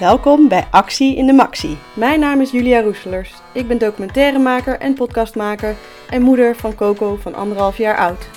Welkom bij Actie in de Maxi. Mijn naam is Julia Roeselers. Ik ben documentairemaker en podcastmaker en moeder van Coco van anderhalf jaar oud.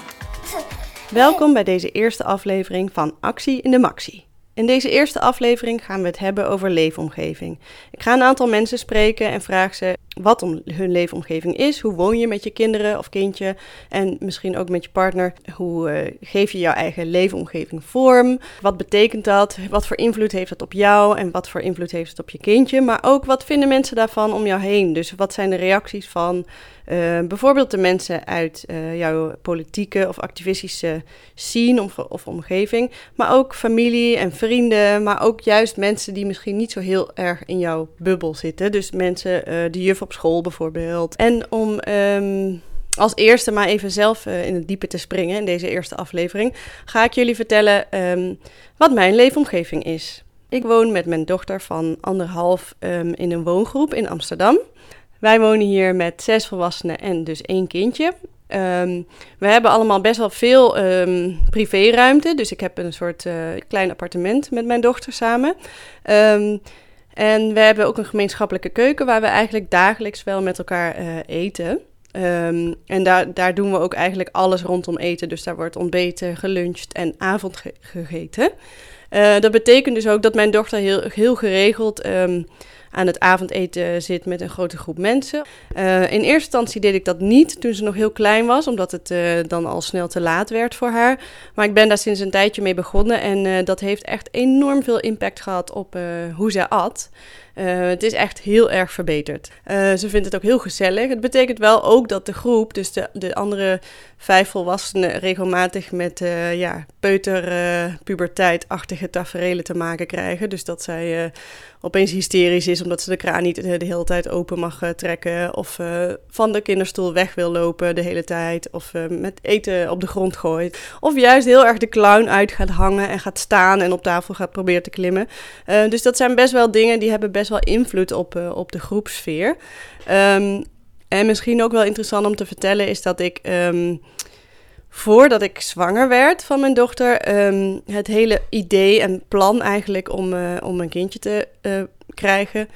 Welkom bij deze eerste aflevering van Actie in de Maxi. In deze eerste aflevering gaan we het hebben over leefomgeving. Ik ga een aantal mensen spreken en vraag ze wat hun leefomgeving is. Hoe woon je met je kinderen of kindje en misschien ook met je partner? Hoe uh, geef je jouw eigen leefomgeving vorm? Wat betekent dat? Wat voor invloed heeft het op jou en wat voor invloed heeft het op je kindje? Maar ook wat vinden mensen daarvan om jou heen? Dus wat zijn de reacties van uh, bijvoorbeeld de mensen uit uh, jouw politieke of activistische scene of, of, omgeving, maar ook familie en vrienden, maar ook juist mensen die misschien niet zo heel erg in jouw bubbel zitten. Dus mensen, uh, de juf op school bijvoorbeeld. En om um, als eerste maar even zelf in het diepe te springen in deze eerste aflevering, ga ik jullie vertellen um, wat mijn leefomgeving is. Ik woon met mijn dochter van anderhalf um, in een woongroep in Amsterdam. Wij wonen hier met zes volwassenen en dus één kindje. Um, we hebben allemaal best wel veel um, privéruimte. Dus ik heb een soort uh, klein appartement met mijn dochter samen. Um, en we hebben ook een gemeenschappelijke keuken waar we eigenlijk dagelijks wel met elkaar uh, eten. En daar, daar doen we ook eigenlijk alles rondom eten. Dus daar wordt ontbeten, geluncht en avond ge gegeten. Uh, dat betekent dus ook dat mijn dochter heel, heel geregeld aan het avondeten zit met een grote groep mensen. Uh, in eerste instantie deed ik dat niet toen ze nog heel klein was, omdat het uh, dan al snel te laat werd voor haar. Maar ik ben daar sinds een tijdje mee begonnen en uh, dat heeft echt enorm veel impact gehad op hoe zij at. Het is echt heel erg verbeterd. Ze vindt het ook heel gezellig. Het betekent wel ook dat de groep, dus de, de andere vijf volwassenen, regelmatig met uh, ja, peuter-puberteit-achtige taferelen te maken krijgen. Dus dat zij opeens hysterisch is omdat ze de kraan niet de, hele tijd open mag trekken. Of van de kinderstoel weg wil lopen de hele tijd. Of met eten op de grond gooit. Of juist heel erg de clown uit gaat hangen en gaat staan en op tafel gaat proberen te klimmen. dus dat zijn best wel dingen die hebben best wel invloed op, uh, op de groepsfeer. Um, en misschien ook wel interessant om te vertellen is dat ik um, voordat ik zwanger werd van mijn dochter, um, het hele idee en plan eigenlijk om, uh, om een kindje te uh, krijgen,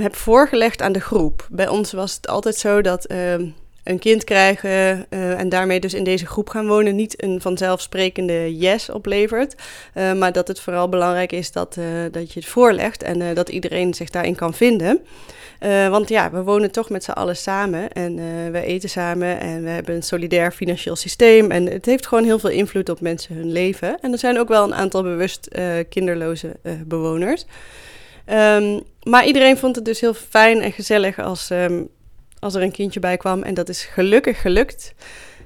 heb voorgelegd aan de groep. Bij ons was het altijd zo dat een kind krijgen uh, en daarmee dus in deze groep gaan wonen niet een vanzelfsprekende yes oplevert. Uh, maar dat het vooral belangrijk is dat, uh, dat je het voorlegt en dat iedereen zich daarin kan vinden. want ja, we wonen toch met z'n allen samen en we eten samen en we hebben een solidair financieel systeem. En het heeft gewoon heel veel invloed op mensen hun leven. En er zijn ook wel een aantal bewust kinderloze bewoners. Um, maar iedereen vond het dus heel fijn en gezellig als, um, als er een kindje bij kwam. En dat is gelukkig gelukt.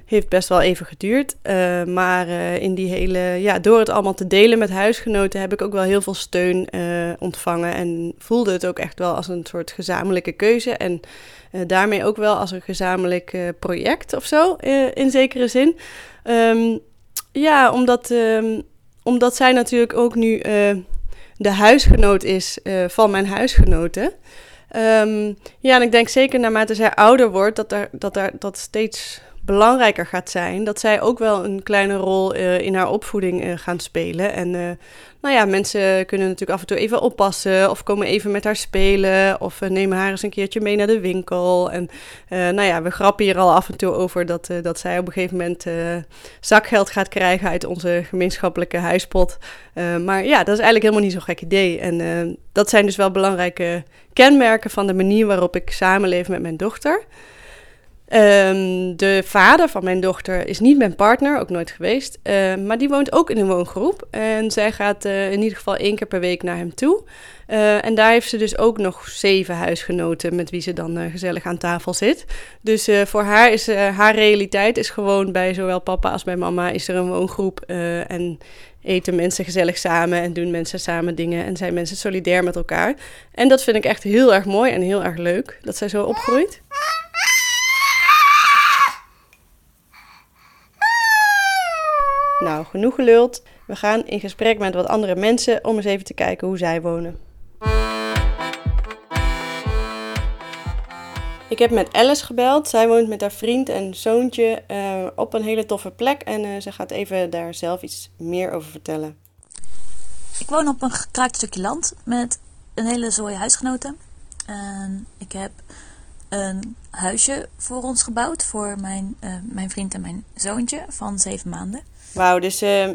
Heeft best wel even geduurd. Uh, maar uh, in die hele, ja, door het allemaal te delen met huisgenoten heb ik ook wel heel veel steun uh, ontvangen. En voelde het ook echt wel als een soort gezamenlijke keuze. En daarmee ook wel als een gezamenlijk project of zo, in zekere zin. Um, ja, omdat, um, omdat zij natuurlijk ook nu de huisgenoot is van mijn huisgenoten. Um, ja, en ik denk zeker naarmate zij ouder wordt, dat er, dat er dat steeds belangrijker gaat zijn. Dat zij ook wel een kleine rol uh, in haar opvoeding uh, gaan spelen. En uh, nou ja, mensen kunnen natuurlijk af en toe even oppassen of komen even met haar spelen of nemen haar eens een keertje mee naar de winkel. En nou ja, we grappen hier al af en toe over dat, dat zij op een gegeven moment zakgeld gaat krijgen uit onze gemeenschappelijke huispot. maar ja, dat is eigenlijk helemaal niet zo'n gek idee. En dat zijn dus wel belangrijke kenmerken van de manier waarop ik samenleef met mijn dochter. Um, de vader van mijn dochter is niet mijn partner, ook nooit geweest. Uh, maar die woont ook in een woongroep. En zij gaat uh, in ieder geval één keer per week naar hem toe. Uh, en daar heeft ze dus ook nog zeven huisgenoten met wie ze dan gezellig aan tafel zit. Dus voor haar is haar realiteit is gewoon bij zowel papa als bij mama is er een woongroep. en eten mensen gezellig samen en doen mensen samen dingen en zijn mensen solidair met elkaar. En dat vind ik echt heel erg mooi en heel erg leuk dat zij zo opgroeit. Nou, genoeg geluld. We gaan in gesprek met wat andere mensen om eens even te kijken hoe zij wonen. Ik heb met Alice gebeld. Zij woont met haar vriend en zoontje uh, op een hele toffe plek. En uh, ze gaat even daar zelf iets meer over vertellen. Ik woon op een gekraakt stukje land met een hele zooi huisgenoten. En ik heb een huisje voor ons gebouwd voor mijn, uh, mijn vriend en mijn zoontje van zeven maanden. Wauw, dus uh,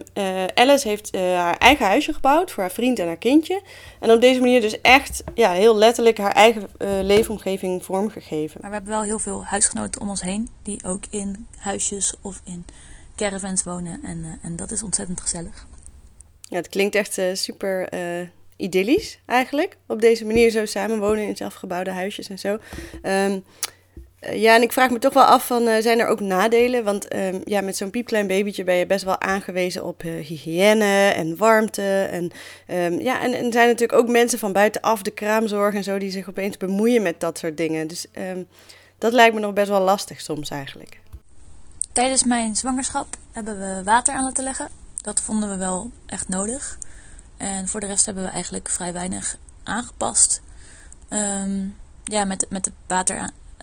Alice heeft haar eigen huisje gebouwd voor haar vriend en haar kindje. En op deze manier dus echt ja, heel letterlijk haar eigen leefomgeving vormgegeven. Maar we hebben wel heel veel huisgenoten om ons heen die ook in huisjes of in caravans wonen. En, en dat is ontzettend gezellig. Ja, het klinkt echt super idyllisch eigenlijk. Op deze manier zo samenwonen in zelfgebouwde huisjes en zo. Um, ja, en ik vraag me toch wel af van, uh, zijn er ook nadelen? Want um, ja, met zo'n piepklein babytje ben je best wel aangewezen op uh, hygiëne en warmte. En, um, ja, en, en zijn natuurlijk ook mensen van buitenaf, de kraamzorg en zo, die zich opeens bemoeien met dat soort dingen. Dus um, dat lijkt me nog best wel lastig soms eigenlijk. Tijdens mijn zwangerschap hebben we water aan laten leggen. Dat vonden we wel echt nodig. En voor de rest hebben we eigenlijk vrij weinig aangepast. Ja, met, met de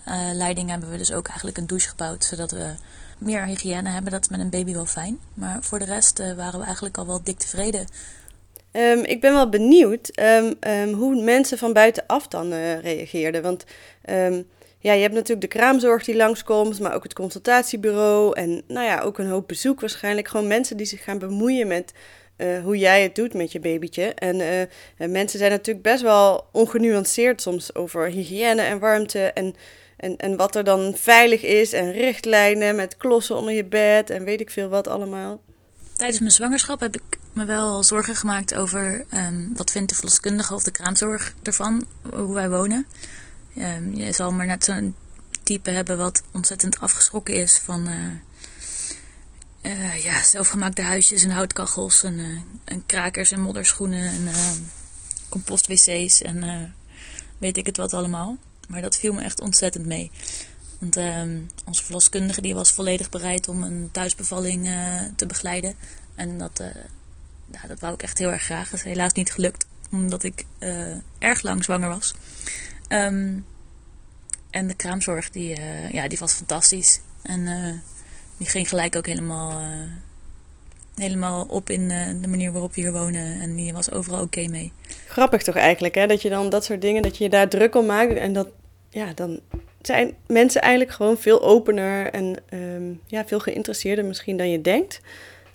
waterleiding hebben we dus ook eigenlijk een douche gebouwd, zodat we meer hygiëne hebben. Dat is met een baby wel fijn. Maar voor de rest uh, waren we eigenlijk al wel dik tevreden. Um, ik ben wel benieuwd um, hoe mensen van buitenaf dan uh, reageerden. Want ja, je hebt natuurlijk de kraamzorg die langskomt, maar ook het consultatiebureau. En nou ja, ook een hoop bezoek waarschijnlijk. Gewoon mensen die zich gaan bemoeien met hoe jij het doet met je babytje. En mensen zijn natuurlijk best wel ongenuanceerd soms over hygiëne en warmte en, en, en wat er dan veilig is en richtlijnen met klossen onder je bed en weet ik veel wat allemaal. Tijdens mijn zwangerschap heb ik me wel zorgen gemaakt over um, wat vindt de verloskundige of de kraamzorg ervan, hoe wij wonen. Um, je zal maar net zo'n type hebben wat ontzettend afgeschrokken is van... Uh, uh, ja, zelfgemaakte huisjes en houtkachels en, uh, en krakers en modderschoenen en uh, compostwc's en weet ik het wat allemaal. Maar dat viel me echt ontzettend mee. Want ehm, onze verloskundige die was volledig bereid om een thuisbevalling te begeleiden. En dat, nou, dat wou ik echt heel erg graag. Dat is helaas niet gelukt, omdat ik erg lang zwanger was. Um, en de kraamzorg die, ja, die was fantastisch. En die ging gelijk ook helemaal, uh, helemaal op in uh, de manier waarop we hier wonen. En die was overal oké mee. Grappig toch eigenlijk, hè? Dat je dan dat soort dingen, dat je je daar druk om maakt. En dat, ja, dan zijn mensen eigenlijk gewoon veel opener en um, ja, veel geïnteresseerder misschien dan je denkt.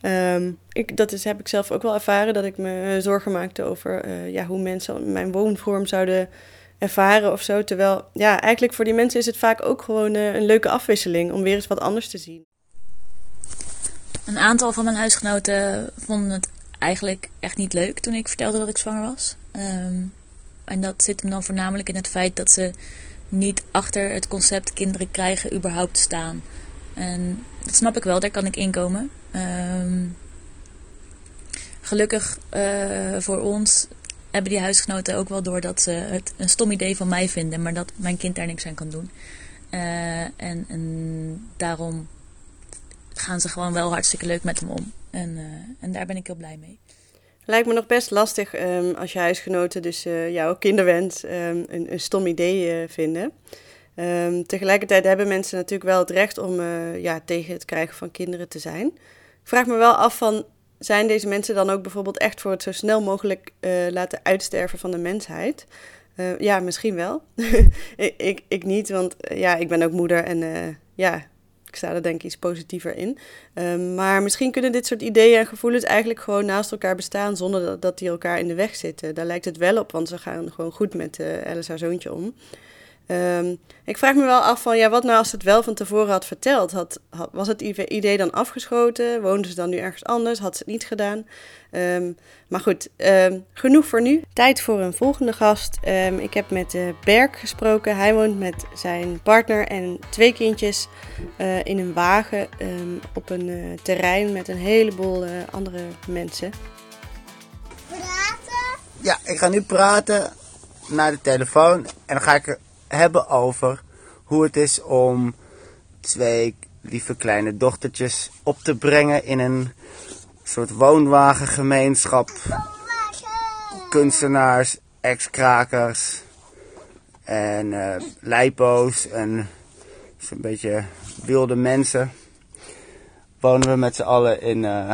Um, ik, dat is, heb ik zelf ook wel ervaren, dat ik me zorgen maakte over uh, ja, hoe mensen mijn woonvorm zouden ervaren of zo. Terwijl, ja, eigenlijk voor die mensen is het vaak ook gewoon een leuke afwisseling om weer eens wat anders te zien. Een aantal van mijn huisgenoten vonden het eigenlijk echt niet leuk toen ik vertelde dat ik zwanger was. Um, en dat zit hem dan voornamelijk in het feit dat ze niet achter het concept kinderen krijgen überhaupt staan. En dat snap ik wel, daar kan ik inkomen. Um, gelukkig uh, voor ons hebben die huisgenoten ook wel door dat ze het een stom idee van mij vinden, maar dat mijn kind daar niks aan kan doen. Uh, en, en daarom gaan ze gewoon wel hartstikke leuk met hem om. En, uh, en daar ben ik heel blij mee. Lijkt me nog best lastig um, als je huisgenoten dus uh, jouw kinderwens um, een, een, stom idee uh, vinden. Um, tegelijkertijd hebben mensen natuurlijk wel het recht om ja, tegen het krijgen van kinderen te zijn. Ik vraag me wel af van, zijn deze mensen dan ook bijvoorbeeld echt voor het zo snel mogelijk laten uitsterven van de mensheid? ja, misschien wel. ik, ik, ik, niet, want ja, ik ben ook moeder en ja, ik sta er denk ik iets positiever in. Um, maar misschien kunnen dit soort ideeën en gevoelens eigenlijk gewoon naast elkaar bestaan zonder dat, die elkaar in de weg zitten. Daar lijkt het wel op, want ze gaan gewoon goed met uh, haar zoontje om. Um, ik vraag me wel af van, ja, wat nou als het wel van tevoren had verteld? Had, had, was het idee dan afgeschoten? Woonden ze dan nu ergens anders? Had ze het niet gedaan? Um, maar goed, um, genoeg voor nu. Tijd voor een volgende gast. ik heb met uh, Berk gesproken. Hij woont met zijn partner en twee kindjes uh, in een wagen op een uh, terrein met een heleboel andere mensen. Praten? Ja, ik ga nu praten naar de telefoon en dan ga ik hebben over hoe het is om twee lieve kleine dochtertjes op te brengen in een soort woonwagengemeenschap. Kunstenaars, ex-krakers en uh, en zo'n beetje wilde mensen. Wonen we met z'n allen in uh,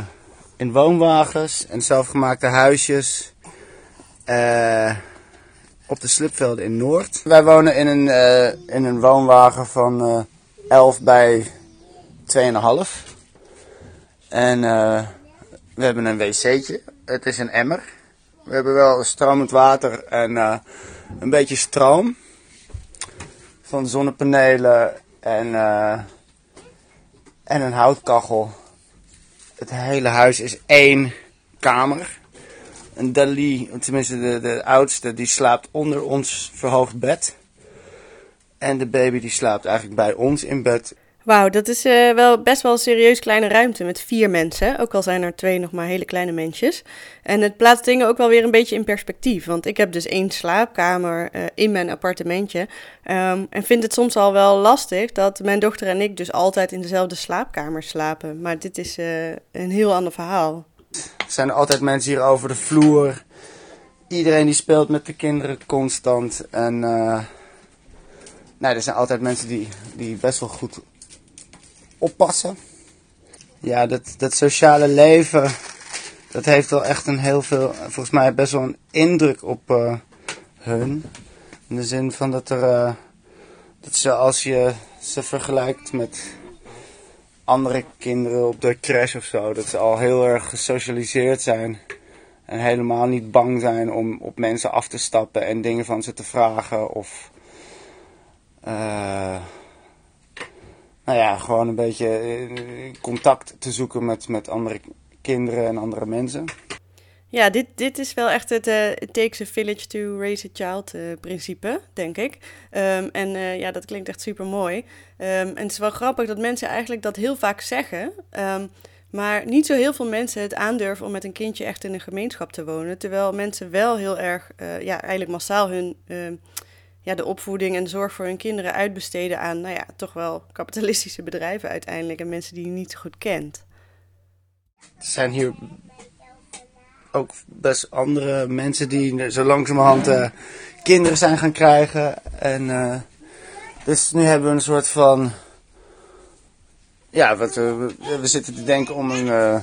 in woonwagens en zelfgemaakte huisjes. eh, op de slipvelden in Noord. Wij wonen in een, eh, in een woonwagen van eh 11 bij 2,5. En eh, we hebben een wc'tje. Het is een emmer. We hebben wel stromend water en een beetje stroom. Van zonnepanelen en, en een houtkachel. Het hele huis is één kamer. En Dali, tenminste de, de oudste, die slaapt onder ons verhoogd bed. En de baby die slaapt eigenlijk bij ons in bed. Wauw, dat is eh, wel best wel een serieus kleine ruimte met vier mensen. Ook al zijn er twee nog maar hele kleine mensjes. En het plaatst dingen ook wel weer een beetje in perspectief. Want ik heb dus één slaapkamer eh, in mijn appartementje. Ehm, en vind het soms al wel lastig dat mijn dochter en ik dus altijd in dezelfde slaapkamer slapen. Maar dit is eh, een heel ander verhaal. Er zijn altijd mensen hier over de vloer. Iedereen die speelt met de kinderen constant. En eh nou, er zijn altijd mensen die, die best wel goed oppassen. Ja, dat, dat sociale leven, dat heeft wel echt een heel veel, volgens mij best wel een indruk op eh, hun. In de zin van dat er, eh, dat ze als je ze vergelijkt met andere kinderen op de crash of zo, dat ze al heel erg gesocialiseerd zijn. En helemaal niet bang zijn om op mensen af te stappen en dingen van ze te vragen. Of eh, nou ja, gewoon een beetje eh, contact te zoeken met, met andere kinderen en andere mensen. Ja, dit, dit is wel echt het eh, it takes a village to raise a child eh, principe, denk ik. Ehm, en eh, ja, dat klinkt echt super mooi. en het is wel grappig dat mensen eigenlijk dat heel vaak zeggen. ehm, maar niet zo heel veel mensen het aandurven om met een kindje echt in een gemeenschap te wonen. Terwijl mensen wel heel erg, ja, eigenlijk massaal hun, ehm, ja, de opvoeding en zorg voor hun kinderen uitbesteden aan, nou ja, toch wel kapitalistische bedrijven uiteindelijk. En mensen die je niet zo goed kent. Er zijn hier ook best andere mensen die zo langzamerhand eh, kinderen zijn gaan krijgen. En eh, dus nu hebben we een soort van. Ja, wat, we, we- we zitten te denken om een, eh,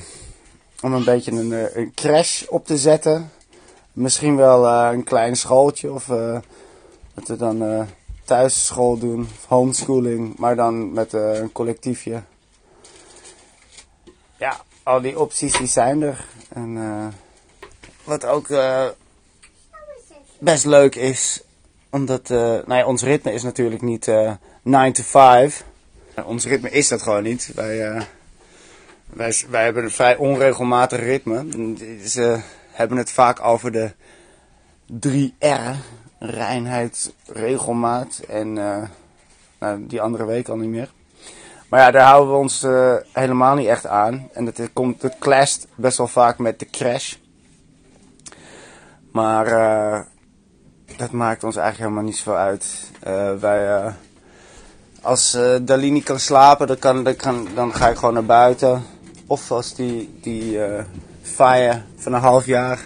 om een beetje een, eh, een crash op te zetten. Misschien wel eh, een klein schooltje of eh, dat we dan eh thuisschool doen, homeschooling, maar dan met eh, een collectiefje. Ja, al die opties die zijn er. En eh, wat ook eh, best leuk is, omdat eh, nou ja, ons ritme is natuurlijk niet eh 9 to 5. Eh, ons ritme is dat gewoon niet. Wij, eh, wij, wij hebben een vrij onregelmatig ritme. Ze hebben het vaak over de 3 R. Reinheid, regelmaat en eh, nou, die andere week al niet meer. Maar ja, daar houden we ons eh, helemaal niet echt aan. En dat komt, dat clasht best wel vaak met de crash. Maar eh, dat maakt ons eigenlijk helemaal niet zoveel uit. Eh, wij, eh, als Dali niet kan slapen, dan, kan, kan, dan ga ik gewoon naar buiten. Of als die, die Faya van een half jaar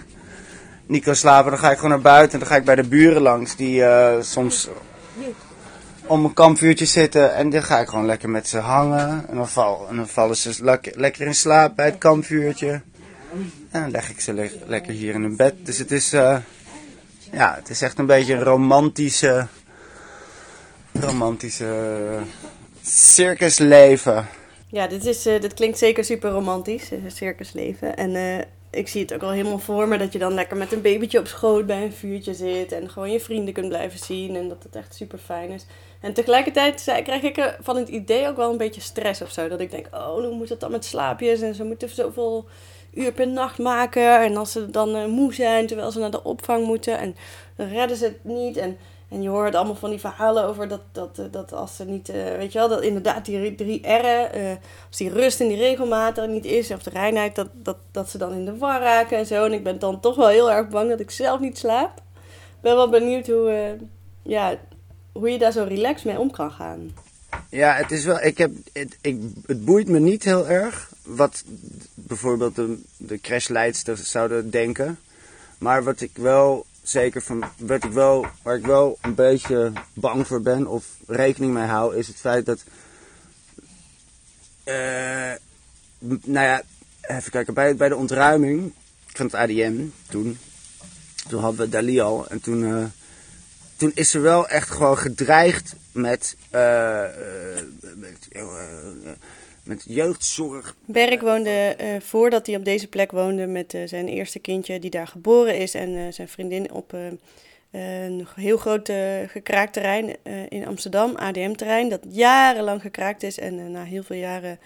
niet kan slapen, dan ga ik gewoon naar buiten. En dan ga ik bij de buren langs, die soms om een kampvuurtje zitten. En dan ga ik gewoon lekker met ze hangen. En dan, en dan vallen ze lekker in slaap bij het kampvuurtje. En dan leg ik ze le- lekker hier in hun bed. Dus het is, eh, ja, het is echt een beetje een romantische, romantische circusleven. Ja, dit, is, eh, dit klinkt zeker super romantisch, eh, circusleven. En ik zie het ook al helemaal voor me dat je dan lekker met een babytje op schoot bij een vuurtje zit. En gewoon je vrienden kunt blijven zien. En dat het echt super fijn is. En tegelijkertijd krijg ik van het idee ook wel een beetje stress of zo. Dat ik denk, oh, hoe moet het dan met slaapjes? En ze moeten zoveel uur per nacht maken. En als ze dan eh, moe zijn terwijl ze naar de opvang moeten. En dan redden ze het niet. En, en je hoort allemaal van die verhalen over dat, dat, eh, dat als ze niet, eh, weet je wel, dat inderdaad die drie R'en, als die rust en die regelmaat er niet is, of de reinheid, dat, dat, dat ze dan in de war raken en zo. En ik ben dan toch wel heel erg bang dat ik zelf niet slaap. Ik ben wel benieuwd hoe, ja, hoe je daar zo relaxed mee om kan gaan. Ja, het is wel. Ik heb, het, ik, het boeit me niet heel erg wat bijvoorbeeld de, de crashleidsters zouden denken. Maar wat ik wel zeker van. Wat ik wel, waar ik wel een beetje bang voor ben of rekening mee hou, is het feit dat. eh, nou ja, even kijken, bij, bij de ontruiming van het ADM toen, toen hadden we Dali al. En toen, uh, toen is er wel echt gewoon gedreigd met, uh, met, met, jeugdzorg. Berk woonde, voordat hij op deze plek woonde, met zijn eerste kindje die daar geboren is en zijn vriendin op een heel groot gekraakt terrein in Amsterdam, ADM-terrein, dat jarenlang gekraakt is en na heel veel jaren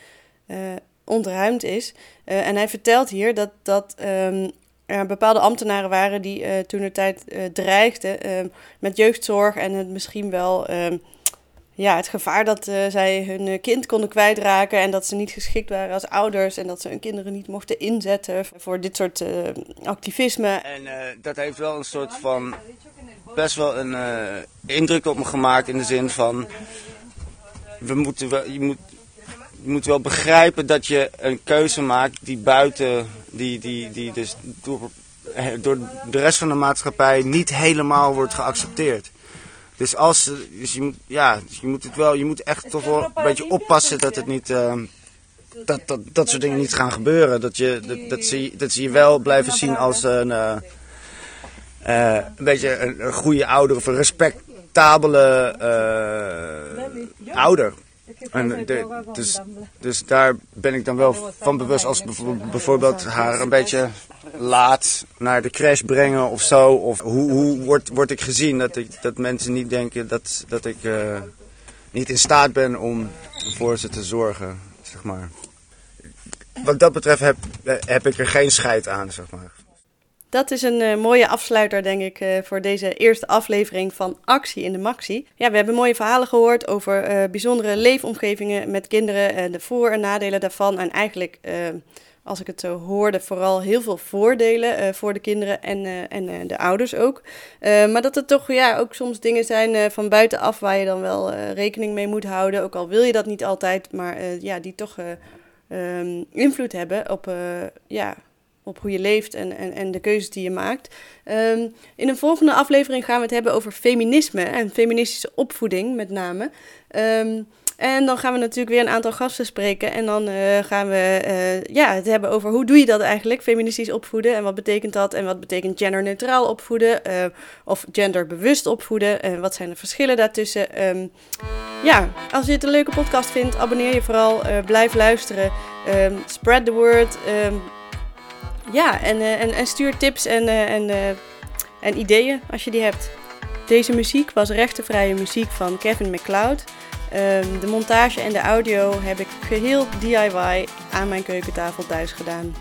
ontruimd is. Uh, en hij vertelt hier dat, dat um, er bepaalde ambtenaren waren die uh, toen de tijd uh, dreigden um, met jeugdzorg en het misschien wel um, ja, het gevaar dat zij hun kind konden kwijtraken en dat ze niet geschikt waren als ouders en dat ze hun kinderen niet mochten inzetten voor dit soort activisme. En dat heeft wel een soort van best wel een indruk op me gemaakt in de zin van we moeten je moet je moet wel begrijpen dat je een keuze maakt die buiten, die, die, die dus door, eh, door de rest van de maatschappij niet helemaal wordt geaccepteerd. Dus, als, dus je, moet, ja, dus je moet het wel, je moet echt toch wel een beetje oppassen dat het niet, uh, dat, dat, dat soort dingen niet gaan gebeuren. Dat, je, dat, dat, ze, dat ze je wel blijven zien als een, uh, uh, een beetje een, een, goede ouder of een respectabele ouder. En de, dus, dus daar ben ik dan wel van bewust als bijvoorbeeld haar een beetje laat naar de crash brengen of zo. Of hoe, hoe word, word ik gezien dat, ik, dat mensen niet denken dat, dat ik uh, niet in staat ben om voor ze te zorgen, zeg maar. Wat dat betreft heb, heb ik er geen scheid aan, zeg maar. Dat is een uh, mooie afsluiter, denk ik, uh, voor deze eerste aflevering van Actie in de Maxi. Ja, we hebben mooie verhalen gehoord over uh, bijzondere leefomgevingen met kinderen en de voor- en nadelen daarvan. En eigenlijk, als ik het zo hoorde, vooral heel veel voordelen voor de kinderen en, en de ouders ook. maar dat er toch ja, ook soms dingen zijn van buitenaf waar je dan wel rekening mee moet houden. Ook al wil je dat niet altijd, maar ja, die toch um, invloed hebben op ja, op hoe je leeft en, en, en de keuzes die je maakt. Um, in een volgende aflevering gaan we het hebben over feminisme en feministische opvoeding met name. Um, en dan gaan we natuurlijk weer een aantal gasten spreken. En dan uh, gaan we uh, ja, het hebben over hoe doe je dat eigenlijk, feministisch opvoeden. En wat betekent dat? En wat betekent genderneutraal opvoeden? Uh, of genderbewust opvoeden? En wat zijn de verschillen daartussen? Um, ja, als je het een leuke podcast vindt, abonneer je vooral. blijf luisteren. Spread the word. Ja, en, uh, en, en, stuur tips en, uh, en, uh, en ideeën als je die hebt. Deze muziek was rechtenvrije muziek van Kevin MacLeod. Um, de montage en de audio heb ik geheel DIY aan mijn keukentafel thuis gedaan.